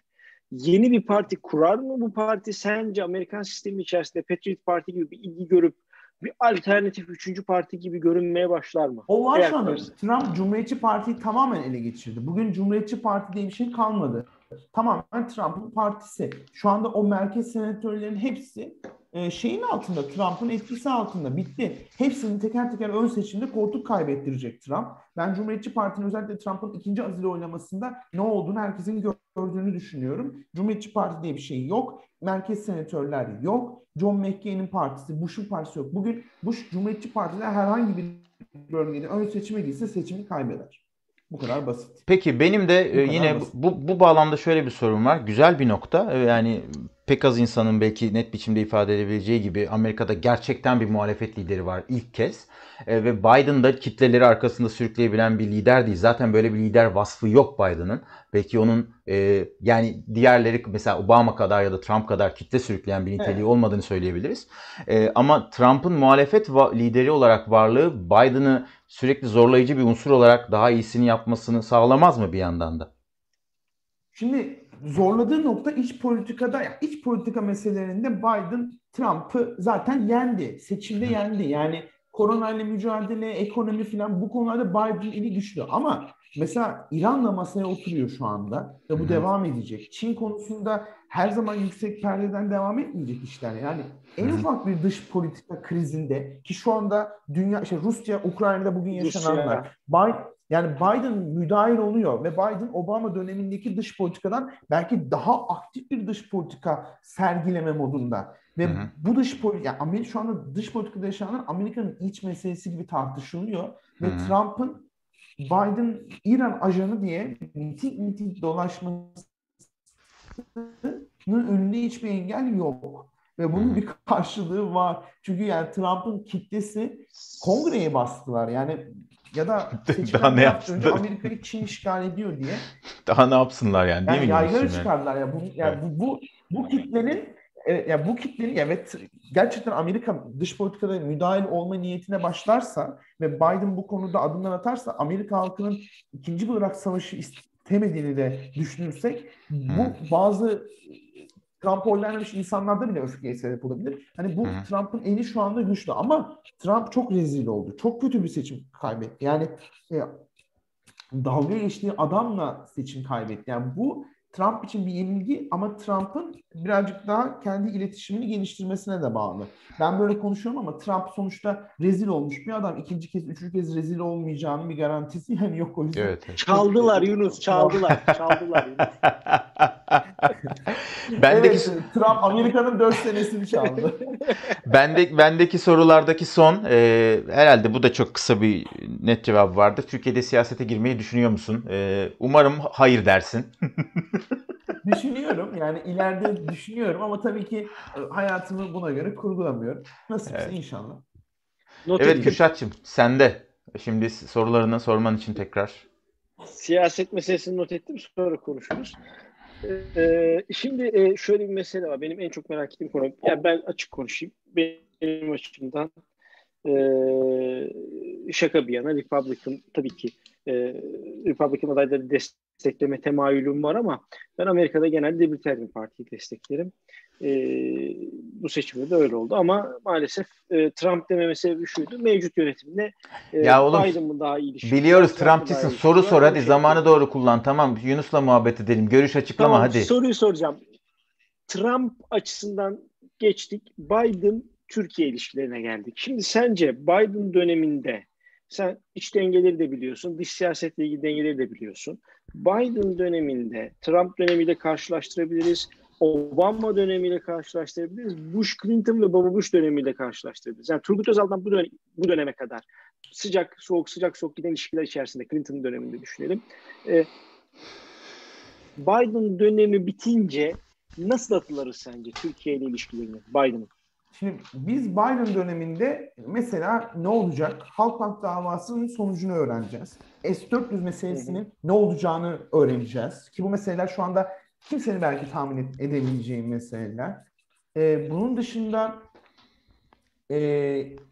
yeni bir parti kurar mı bu parti? Sence Amerikan sistemi içerisinde Patriot Parti gibi bir ilgi görüp bir alternatif üçüncü parti gibi görünmeye başlar mı? O var anda. Trump Cumhuriyetçi Parti'yi tamamen ele geçirdi. Bugün Cumhuriyetçi Parti diye bir şey kalmadı. Tamamen Trump'ın partisi. Şu anda o merkez senatörlerin hepsi e, şeyin altında, Trump'ın etkisi altında. Bitti. Hepsini teker teker ön seçimde koltuk kaybettirecek Trump. Ben Cumhuriyetçi Parti'nin özellikle Trump'ın ikinci azile oylamasında ne olduğunu herkesin gördüğünü düşünüyorum. Cumhuriyetçi Parti diye bir şey yok. Merkez senatörler yok. John McCain'in partisi, Bush'un partisi yok. Bugün Bush Cumhuriyetçi Parti'de herhangi bir bölgede ön seçime girse seçimi kaybeder. Bu kadar basit. Peki benim de bu e, yine bu, bu bağlamda şöyle bir sorun var. Güzel bir nokta. E, yani pek az insanın belki net biçimde ifade edebileceği gibi Amerika'da gerçekten bir muhalefet lideri var ilk kez. E, ve Biden da kitleleri arkasında sürükleyebilen bir lider değil. Zaten böyle bir lider vasfı yok Biden'ın. Belki onun e, yani diğerleri mesela Obama kadar ya da Trump kadar kitle sürükleyen bir niteliği evet. olmadığını söyleyebiliriz. E, ama Trump'ın muhalefet lideri olarak varlığı Biden'ı sürekli zorlayıcı bir unsur olarak daha iyisini yapmasını sağlamaz mı bir yandan da? Şimdi zorladığı nokta iç politikada, yani iç politika meselelerinde Biden Trump'ı zaten yendi. Seçimde yendi. Yani koronayla mücadele, ekonomi falan bu konularda Biden eli güçlü. Ama mesela İran'la masaya oturuyor şu anda ve bu Hı-hı. devam edecek. Çin konusunda her zaman yüksek perdeden devam etmeyecek işler. Yani en Hı-hı. ufak bir dış politika krizinde ki şu anda dünya işte Rusya, Ukrayna'da bugün yaşananlar. Biden, yani Biden müdahil oluyor ve Biden Obama dönemindeki dış politikadan belki daha aktif bir dış politika sergileme modunda. Ve hı hı. bu dış politika, yani Amerika şu anda dış politikada yaşanan Amerika'nın iç meselesi gibi tartışılıyor. Ve Trump'ın Biden İran ajanı diye miting miting dolaşmasının önünde hiçbir engel yok. Ve bunun bir karşılığı var. Çünkü yani Trump'ın kitlesi kongreye bastılar. Yani ya da daha ne yapsınlar? Amerika'yı Çin işgal ediyor diye. Daha ne yapsınlar yani, değil yani mi? Yaygara çıkardılar ya. Bu, yani evet. bu, bu, bu kitlenin evet, yani bu kitlenin evet gerçekten Amerika dış politikada müdahil olma niyetine başlarsa ve Biden bu konuda adımlar atarsa Amerika halkının ikinci bir Irak Savaşı istemediğini de düşünürsek bu bazı Trump oylanmış insanlarda bile öfkeye sebep olabilir. Hani bu Trump'ın eli şu anda güçlü ama Trump çok rezil oldu. Çok kötü bir seçim kaybetti. Yani e, dalga geçtiği adamla seçim kaybetti. Yani bu Trump için bir yenilgi ama Trump'ın birazcık daha kendi iletişimini geliştirmesine de bağlı. Ben böyle konuşuyorum ama Trump sonuçta rezil olmuş bir adam. ikinci kez, üçüncü kez rezil olmayacağının bir garantisi yani yok o yüzden. Evet, evet. Çaldılar Yunus, çaldılar. çaldılar Yunus. bendeki evet, Trump Amerika'nın 4 senesini çaldı. Bende, bendeki sorulardaki son e, herhalde bu da çok kısa bir net cevap vardı. Türkiye'de siyasete girmeyi düşünüyor musun? E, umarım hayır dersin. düşünüyorum yani ileride düşünüyorum ama tabii ki e, hayatımı buna göre kurgulamıyorum. Nasipse evet. inşallah. Not evet Kürşat'cığım sende. Şimdi sorularını sorman için tekrar. Siyaset meselesini not ettim sonra konuşuruz. Ee, şimdi e, şöyle bir mesele var. Benim en çok merak ettiğim konu. Yani ben açık konuşayım. Benim açımdan e, şaka bir yana Republican tabii ki e, Republican adayları destekleme temayülüm var ama ben Amerika'da genelde Libertarian Parti'yi desteklerim. E, bu seçimde de öyle oldu ama maalesef e, Trump dememe sebebi şuydu. Mevcut yönetimle e, ya oğlum, Biden mı daha iyi düşünüyor? Biliyoruz Trumpçısın. Soru sor hadi. Şey zamanı doğru kullan. Tamam Yunus'la muhabbet edelim. Görüş açıklama tamam, hadi. Soruyu soracağım. Trump açısından geçtik. Biden Türkiye ilişkilerine geldik. Şimdi sence Biden döneminde sen iç dengeleri de biliyorsun, dış siyasetle ilgili dengeleri de biliyorsun. Biden döneminde Trump dönemiyle karşılaştırabiliriz. Obama dönemiyle karşılaştırabiliriz. Bush Clinton ve Baba Bush dönemiyle karşılaştırabiliriz. Yani Turgut Özal'dan bu, dön- bu döneme kadar sıcak soğuk sıcak soğuk giden ilişkiler içerisinde Clinton döneminde düşünelim. Ee, Biden dönemi bitince nasıl atılırız sence Türkiye ile ilişkilerini Biden'ın? Şimdi biz Biden döneminde mesela ne olacak? Halkbank davasının sonucunu öğreneceğiz. S-400 meselesinin ne olacağını öğreneceğiz. Ki bu meseleler şu anda kimsenin belki tahmin edemeyeceği meseleler. Ee, bunun dışında e,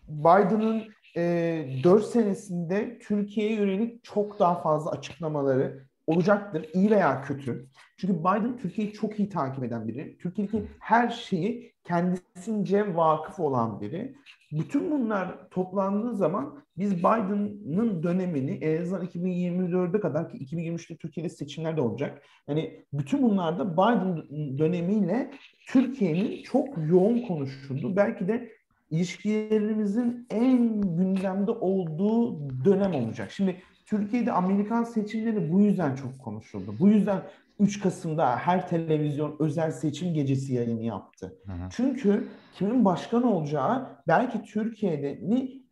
Biden'ın e, 4 senesinde Türkiye'ye yönelik çok daha fazla açıklamaları olacaktır. iyi veya kötü. Çünkü Biden Türkiye'yi çok iyi takip eden biri. Türkiye'deki her şeyi kendisince vakıf olan biri. Bütün bunlar toplandığı zaman biz Biden'ın dönemini en azından 2024'e kadar ki 2023'te Türkiye'de seçimler de olacak. Yani bütün bunlarda Biden dönemiyle Türkiye'nin çok yoğun konuşulduğu belki de ilişkilerimizin en gündemde olduğu dönem olacak. Şimdi Türkiye'de Amerikan seçimleri bu yüzden çok konuşuldu. Bu yüzden 3 Kasım'da her televizyon özel seçim gecesi yayını yaptı. Hı hı. Çünkü kimin başkan olacağı belki Türkiye'de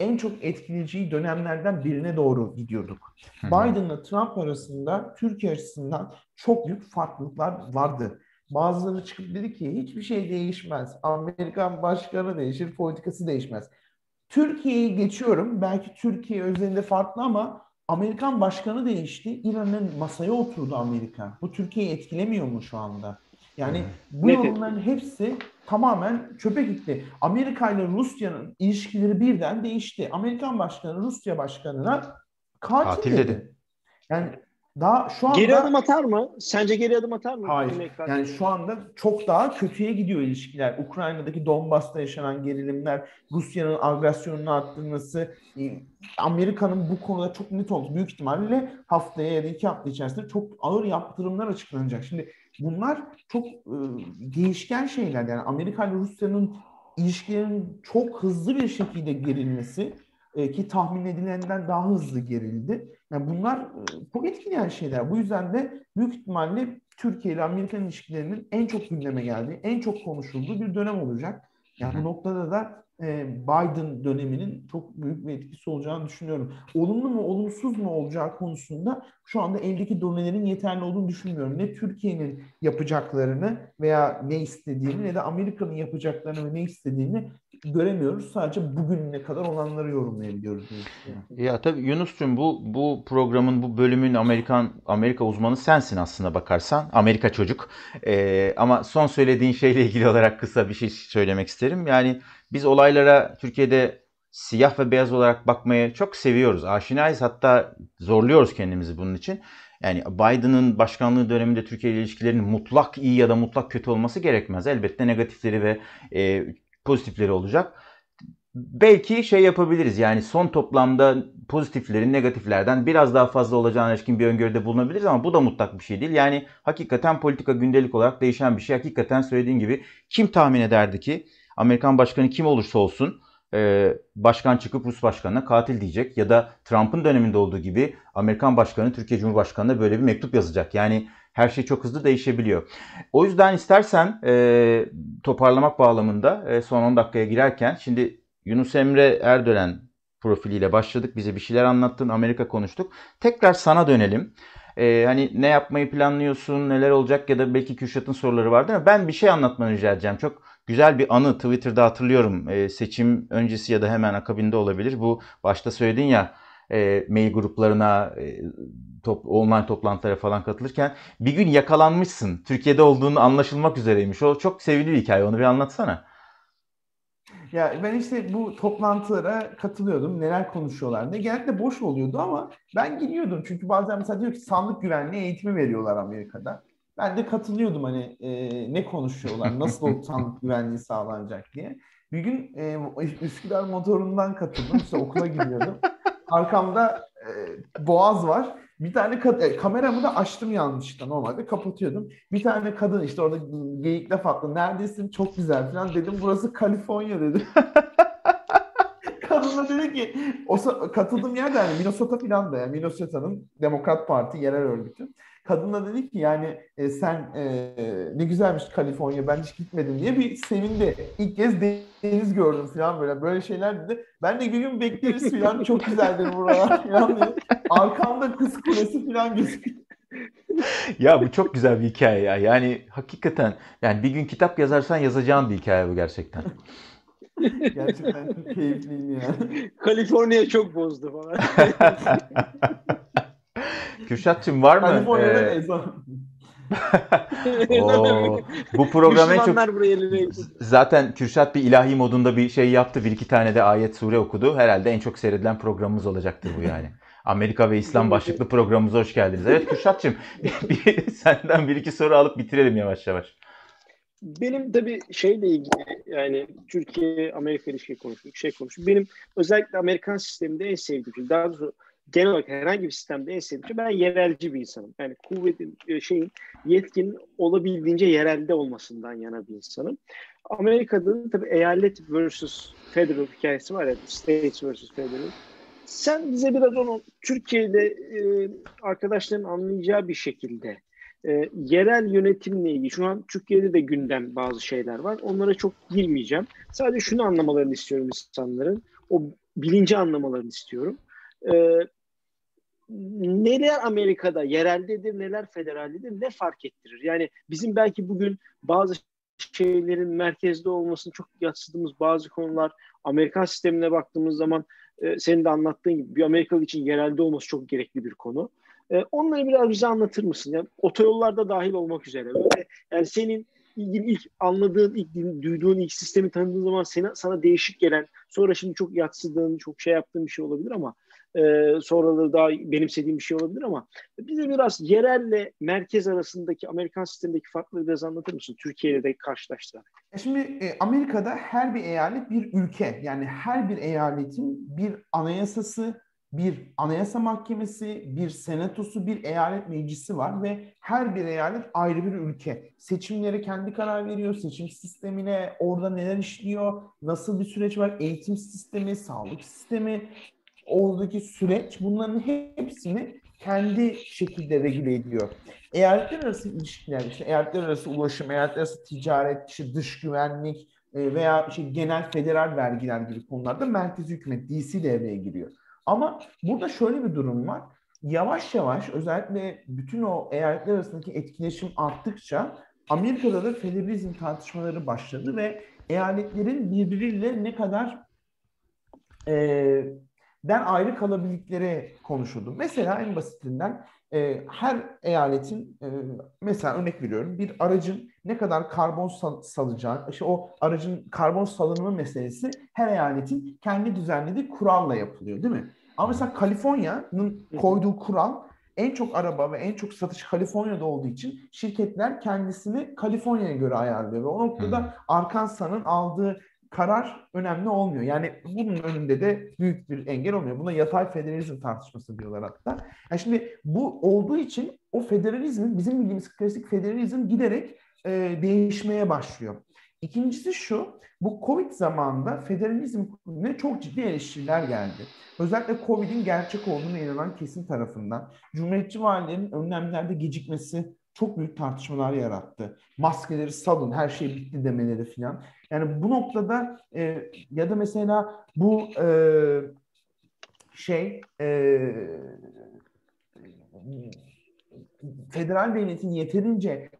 en çok etkileyeceği dönemlerden birine doğru gidiyorduk. Biden'la Trump arasında Türkiye açısından çok büyük farklılıklar vardı. Bazıları çıkıp dedi ki hiçbir şey değişmez. Amerikan başkanı değişir, politikası değişmez. Türkiye'yi geçiyorum. Belki Türkiye özelinde farklı ama Amerikan başkanı değişti. İran'ın masaya oturdu Amerika. Bu Türkiye'yi etkilemiyor mu şu anda? Yani bu ne yorumların hepsi tamamen çöpe gitti. Amerika ile Rusya'nın ilişkileri birden değişti. Amerikan başkanı Rusya başkanına katil, katil dedi. dedi. Yani daha şu anda geri adım atar mı? Sence geri adım atar mı? Hayır. Yani şu anda çok daha kötüye gidiyor ilişkiler. Ukrayna'daki Donbas'ta yaşanan gerilimler, Rusya'nın agresyonunu arttırması, e, Amerika'nın bu konuda çok net oldu. Büyük ihtimalle haftaya ya da iki hafta içerisinde çok ağır yaptırımlar açıklanacak. Şimdi bunlar çok e, değişken şeyler. Yani Amerika ile Rusya'nın ilişkilerinin çok hızlı bir şekilde gerilmesi e, ki tahmin edilenden daha hızlı gerildi. Yani bunlar çok etkileyen şeyler. Bu yüzden de büyük ihtimalle Türkiye ile Amerikan ilişkilerinin en çok gündeme geldiği, en çok konuşulduğu bir dönem olacak. Yani bu noktada da Biden döneminin çok büyük bir etkisi olacağını düşünüyorum. Olumlu mu olumsuz mu olacağı konusunda şu anda eldeki donelerin yeterli olduğunu düşünmüyorum. Ne Türkiye'nin yapacaklarını veya ne istediğini ne de Amerika'nın yapacaklarını ve ne istediğini göremiyoruz. Sadece bugüne kadar olanları yorumlayabiliyoruz. Ya tabii Yunus'cum bu bu programın bu bölümün Amerikan Amerika uzmanı sensin aslında bakarsan. Amerika çocuk. Ee, ama son söylediğin şeyle ilgili olarak kısa bir şey söylemek isterim. Yani biz olaylara Türkiye'de siyah ve beyaz olarak bakmayı çok seviyoruz. Aşinayız hatta zorluyoruz kendimizi bunun için. Yani Biden'ın başkanlığı döneminde Türkiye ile ilişkilerinin mutlak iyi ya da mutlak kötü olması gerekmez. Elbette negatifleri ve e, pozitifleri olacak. Belki şey yapabiliriz yani son toplamda pozitiflerin negatiflerden biraz daha fazla olacağına ilişkin bir öngörüde bulunabiliriz ama bu da mutlak bir şey değil. Yani hakikaten politika gündelik olarak değişen bir şey. Hakikaten söylediğin gibi kim tahmin ederdi ki Amerikan başkanı kim olursa olsun e, başkan çıkıp Rus başkanına katil diyecek ya da Trump'ın döneminde olduğu gibi Amerikan başkanı Türkiye Cumhurbaşkanı'na böyle bir mektup yazacak. Yani her şey çok hızlı değişebiliyor. O yüzden istersen e, toparlamak bağlamında e, son 10 dakikaya girerken şimdi Yunus Emre Erdölen profiliyle başladık. Bize bir şeyler anlattın, Amerika konuştuk. Tekrar sana dönelim. Ee, hani ne yapmayı planlıyorsun, neler olacak ya da belki Kürşat'ın soruları vardı ama ben bir şey anlatmanı rica edeceğim. Çok güzel bir anı Twitter'da hatırlıyorum. Ee, seçim öncesi ya da hemen akabinde olabilir. Bu başta söyledin ya e, mail gruplarına, e, top, online toplantılara falan katılırken bir gün yakalanmışsın. Türkiye'de olduğunu anlaşılmak üzereymiş. O çok sevimli bir hikaye. Onu bir anlatsana. Ya ben işte bu toplantılara katılıyordum. Neler konuşuyorlar diye. Genellikle boş oluyordu ama ben giriyordum. Çünkü bazen mesela diyor ki sandık güvenliği eğitimi veriyorlar Amerika'da. Ben de katılıyordum hani e, ne konuşuyorlar, nasıl o sandık güvenliği sağlanacak diye. Bir gün e, Üsküdar motorundan katıldım. İşte okula gidiyordum. Arkamda e, Boğaz var. bir tane kad- e, kameramı da açtım yanlışlıkla normalde kapatıyordum. Bir tane kadın işte orada geyik laf attı. Neredesin? Çok güzel falan dedim. Burası Kaliforniya dedi. Da dedi ki o katıldığım yer de yani Minnesota falan da yani Minnesota'nın Demokrat Parti yerel örgütü. Kadın da dedi ki yani e, sen e, ne güzelmiş Kaliforniya ben hiç gitmedim diye bir sevindi. İlk kez deniz gördüm falan böyle böyle şeyler dedi. Ben de bir gün bekleriz falan çok güzeldir buralar falan dedi. Arkamda kız kulesi falan gözüküyor. Ya bu çok güzel bir hikaye ya. Yani hakikaten yani bir gün kitap yazarsan yazacağın bir hikaye bu gerçekten. Gerçekten çok keyifliydi yani. Kaliforniya çok bozdu falan. Kürşatçım var mı? Kaliforniya'da Ee, ezan. oo, bu program en çok zaten Kürşat bir ilahi modunda bir şey yaptı. Bir iki tane de ayet sure okudu. Herhalde en çok seyredilen programımız olacaktır bu yani. Amerika ve İslam başlıklı programımıza hoş geldiniz. Evet Kürşatçım bir, senden bir iki soru alıp bitirelim yavaş yavaş. Benim tabii şeyle ilgili yani Türkiye Amerika ilişki konuştuk, şey konuştuk. Benim özellikle Amerikan sisteminde en sevdiğim şey, daha doğrusu genel olarak herhangi bir sistemde en sevdiğim şey ben yerelci bir insanım. Yani kuvvetin e, şeyin yetkin olabildiğince yerelde olmasından yana bir insanım. Amerika'da tabii eyalet versus federal hikayesi var ya, states versus federal. Sen bize biraz onu Türkiye'de e, arkadaşların anlayacağı bir şekilde e, yerel yönetimle ilgili şu an Türkiye'de de gündem bazı şeyler var. Onlara çok girmeyeceğim. Sadece şunu anlamalarını istiyorum insanların. O bilinci anlamalarını istiyorum. E, neler Amerika'da yereldedir, neler federaldedir, ne fark ettirir? Yani bizim belki bugün bazı şeylerin merkezde olmasını çok yatsıdığımız bazı konular Amerikan sistemine baktığımız zaman e, senin de anlattığın gibi bir Amerikalı için yerelde olması çok gerekli bir konu. E, onları biraz bize anlatır mısın? Yani otoyollarda dahil olmak üzere. Böyle, yani senin ilgin ilk anladığın, ilk duyduğun, ilk sistemi tanıdığın zaman sana, sana değişik gelen, sonra şimdi çok yatsıdığın, çok şey yaptığın bir şey olabilir ama e, sonraları daha benimsediğim bir şey olabilir ama bize biraz yerelle merkez arasındaki Amerikan sistemindeki farkları biraz anlatır mısın? Türkiye de karşılaştırarak. Şimdi e, Amerika'da her bir eyalet bir ülke. Yani her bir eyaletin bir anayasası, bir anayasa mahkemesi, bir senatosu, bir eyalet meclisi var ve her bir eyalet ayrı bir ülke. Seçimlere kendi karar veriyor, seçim sistemine orada neler işliyor, nasıl bir süreç var, eğitim sistemi, sağlık sistemi, oradaki süreç bunların hepsini kendi şekilde regüle ediyor. Eyaletler arası ilişkiler, işte eyaletler arası ulaşım, eyaletler arası ticaret, işte dış güvenlik e, veya işte genel federal vergiler gibi konularda merkezi hükümet DC devreye giriyor. Ama burada şöyle bir durum var. Yavaş yavaş özellikle bütün o eyaletler arasındaki etkileşim arttıkça Amerika'da da federalizm tartışmaları başladı ve eyaletlerin birbiriyle ne kadar e, den ayrı kalabildikleri konuşuldu. Mesela en basitinden e, her eyaletin e, mesela örnek veriyorum bir aracın ne kadar karbon sal- salacağı, işte o aracın karbon salınımı meselesi her eyaletin kendi düzenlediği kuralla yapılıyor değil mi? Ama mesela Kaliforniya'nın koyduğu kural en çok araba ve en çok satış Kaliforniya'da olduğu için şirketler kendisini Kaliforniya'ya göre ayarlıyor ve o noktada Arkansas'ın aldığı karar önemli olmuyor. Yani bunun önünde de büyük bir engel olmuyor. Buna yatay federalizm tartışması diyorlar hatta. Yani şimdi bu olduğu için o federalizmin bizim bildiğimiz klasik federalizm giderek e, değişmeye başlıyor. İkincisi şu, bu Covid zamanında federalizmine çok ciddi eleştiriler geldi. Özellikle Covid'in gerçek olduğunu inanan kesim tarafından. Cumhuriyetçi valilerin önlemlerde gecikmesi çok büyük tartışmalar yarattı. Maskeleri salın, her şey bitti demeleri falan. Yani bu noktada e, ya da mesela bu e, şey e, federal devletin yeterince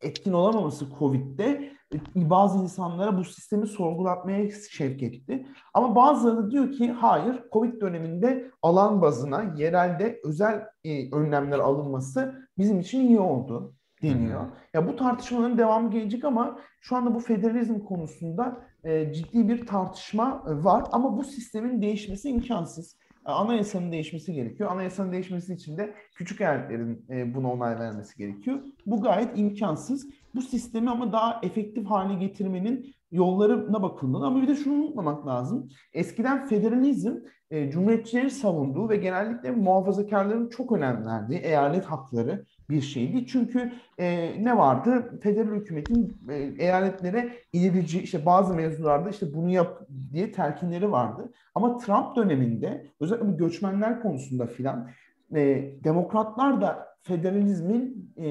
etkin olamaması Covid'de bazı insanlara bu sistemi sorgulatmaya şevk etti. Ama bazıları diyor ki hayır Covid döneminde alan bazına yerelde özel e, önlemler alınması bizim için iyi oldu deniyor. Hmm. Ya bu tartışmaların devamı gelecek ama şu anda bu federalizm konusunda e, ciddi bir tartışma var ama bu sistemin değişmesi imkansız. Anayasanın değişmesi gerekiyor. Anayasanın değişmesi için de küçük eyaletlerin e, buna onay vermesi gerekiyor. Bu gayet imkansız. Bu sistemi ama daha efektif hale getirmenin yollarına bakıldığını ama bir de şunu unutmamak lazım. Eskiden federalizm e, cumhuriyetçileri savunduğu ve genellikle muhafazakarların çok önem verdiği eyalet hakları bir şeydi. Çünkü e, ne vardı? Federal hükümetin e, eyaletlere ilerici işte bazı mevzularda işte bunu yap diye telkinleri vardı. Ama Trump döneminde özellikle göçmenler konusunda filan e, demokratlar da federalizmin e,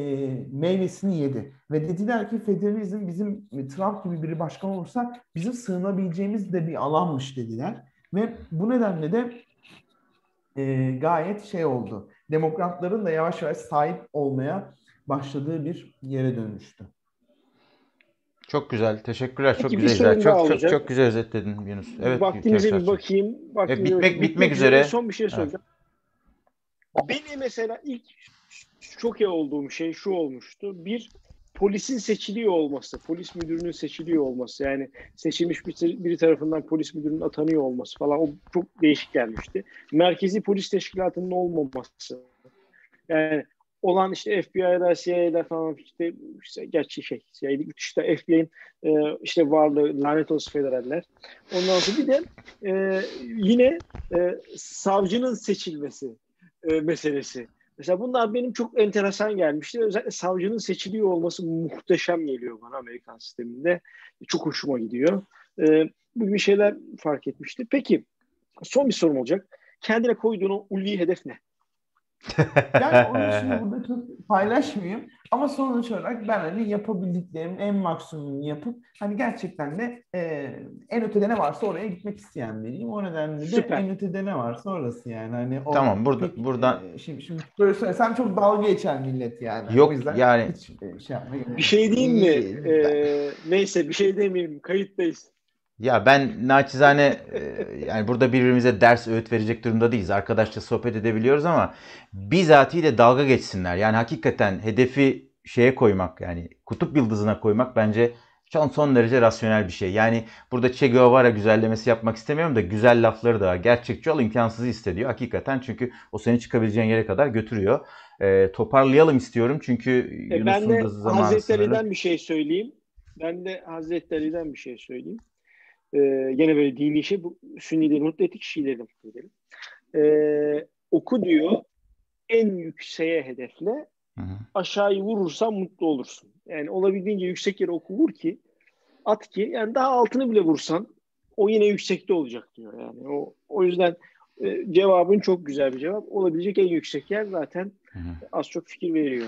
meyvesini yedi. Ve dediler ki federalizm bizim Trump gibi biri başkan olursa bizim sığınabileceğimiz de bir alanmış dediler. Ve bu nedenle de e, gayet şey oldu. Demokratların da yavaş yavaş sahip olmaya başladığı bir yere dönüştü. Çok güzel. Teşekkürler. Peki, çok güzel. Çok, çok, olacak. çok güzel özetledin Yunus. Evet. Vaktimize bir bakayım. Vaktimize bitmek- bakayım. bitmek üzere. Son bir şey soracağım. Beni mesela ilk çok iyi olduğum şey şu olmuştu. Bir, polisin seçiliyor olması, polis müdürünün seçiliyor olması. Yani seçilmiş bir, biri tarafından polis müdürünün atanıyor olması falan. O çok değişik gelmişti. Merkezi polis teşkilatının olmaması. Yani olan işte FBI'da, CIA'da falan işte, işte gerçi şey, CIA'da işte FBI'nin e, işte varlığı, lanet olsun federaller. Ondan sonra bir de e, yine e, savcının seçilmesi e, meselesi. Mesela bunlar benim çok enteresan gelmişti. Özellikle savcının seçiliyor olması muhteşem geliyor bana Amerikan sisteminde. Çok hoşuma gidiyor. E, bu gibi şeyler fark etmişti. Peki son bir sorum olacak. Kendine koyduğun o ulvi hedef ne? Yani onu şimdi burada çok paylaşmayayım. Ama sonuç olarak ben hani yapabildiklerimin en maksimumunu yapıp hani gerçekten de e, en ötede ne varsa oraya gitmek isteyen biriyim. O nedenle de Süper. en ötede ne varsa orası yani. Hani o Tamam, burada- pek, buradan- e, şimdi, şimdi böyle söylesem çok dalga geçer millet yani. Yok, o yüzden yani- hiç e, şey yapmaya Bir şey diyeyim mi? Ee, neyse bir şey demeyeyim. Kayıttayız. Ya ben naçizane e, yani burada birbirimize ders öğüt verecek durumda değiliz. Arkadaşça sohbet edebiliyoruz ama bizatihi de dalga geçsinler. Yani hakikaten hedefi şeye koymak yani kutup yıldızına koymak bence son, son derece rasyonel bir şey. Yani burada Che Guevara güzellemesi yapmak istemiyorum da güzel lafları da. Gerçekçi ol imkansızı istediyor. Hakikaten çünkü o seni çıkabileceğin yere kadar götürüyor. E, toparlayalım istiyorum çünkü E, ben Yunus'un de da zamanı Hazreti sınırlı. Ali'den bir şey söyleyeyim. Ben de Hazreti Ali'den bir şey söyleyeyim. Ee, gene böyle dini şey. Bu Sünnileri mutlu ettik, Şiileri de mutlu edelim. Ee, oku diyor en yükseğe hedefle Hı hı. aşağıyı vurursan mutlu olursun. Yani olabildiğince yüksek yere oku vur ki at ki yani daha altını bile vursan o yine yüksekte olacak diyor yani. O, o yüzden e, cevabın çok güzel bir cevap. Olabilecek en yüksek yer zaten Hı hı. az çok fikir veriyor.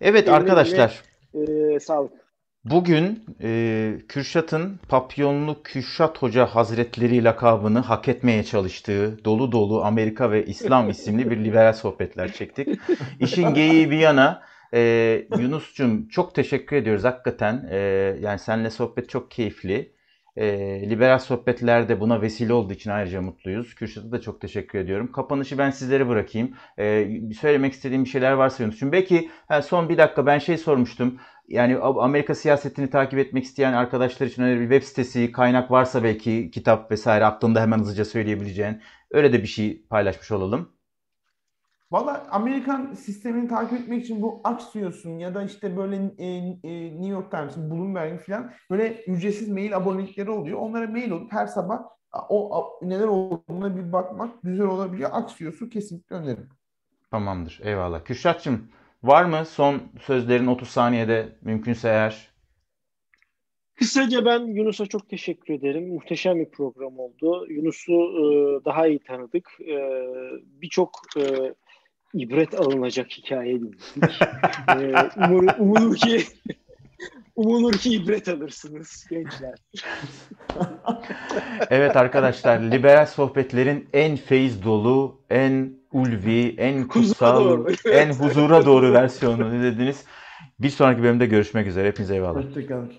Evet Eline- arkadaşlar. Ee, sağlık. Bugün e, Kürşat'ın Papyonlu Kürşat Hoca Hazretleri lakabını hak etmeye çalıştığı dolu dolu Amerika ve İslam isimli bir liberal sohbetler çektik. İşin geyiği bir yana e, Yunus'cum çok teşekkür ediyoruz hakikaten. E, yani seninle sohbet çok keyifli. E, liberal sohbetlerde buna vesile olduğu için ayrıca mutluyuz. Kürşat'a da çok teşekkür ediyorum. Kapanışı ben sizlere bırakayım. E, söylemek istediğim bir şeyler varsa Yunus'cum. Belki ha, son bir dakika ben şey sormuştum. Yani Amerika siyasetini takip etmek isteyen arkadaşlar için öyle bir web sitesi, kaynak varsa belki kitap vesaire aklında hemen hızlıca söyleyebileceğin öyle de bir şey paylaşmış olalım. Valla Amerikan sistemini takip etmek için bu Axios'un ya da işte böyle e, e, New York Times'ın, Bloomberg'in falan böyle ücretsiz mail abonelikleri oluyor. Onlara mail olup her sabah o, o neler olduğuna bir bakmak güzel olabiliyor. Axios'u kesinlikle öneririm. Tamamdır. Eyvallah. Kürşat'cığım var mı son sözlerin 30 saniyede mümkünse eğer? Kısaca ben Yunus'a çok teşekkür ederim. Muhteşem bir program oldu. Yunus'u e, daha iyi tanıdık. E, Birçok e, ibret alınacak hikaye dinledik. e, umulur, umulur ki umulur ki ibret alırsınız gençler. Evet arkadaşlar, liberal sohbetlerin en feyiz dolu, en ulvi, en kutsal, en huzura doğru versiyonu dediniz. Bir sonraki bölümde görüşmek üzere. Hepinize eyvallah. Hoşçakalın.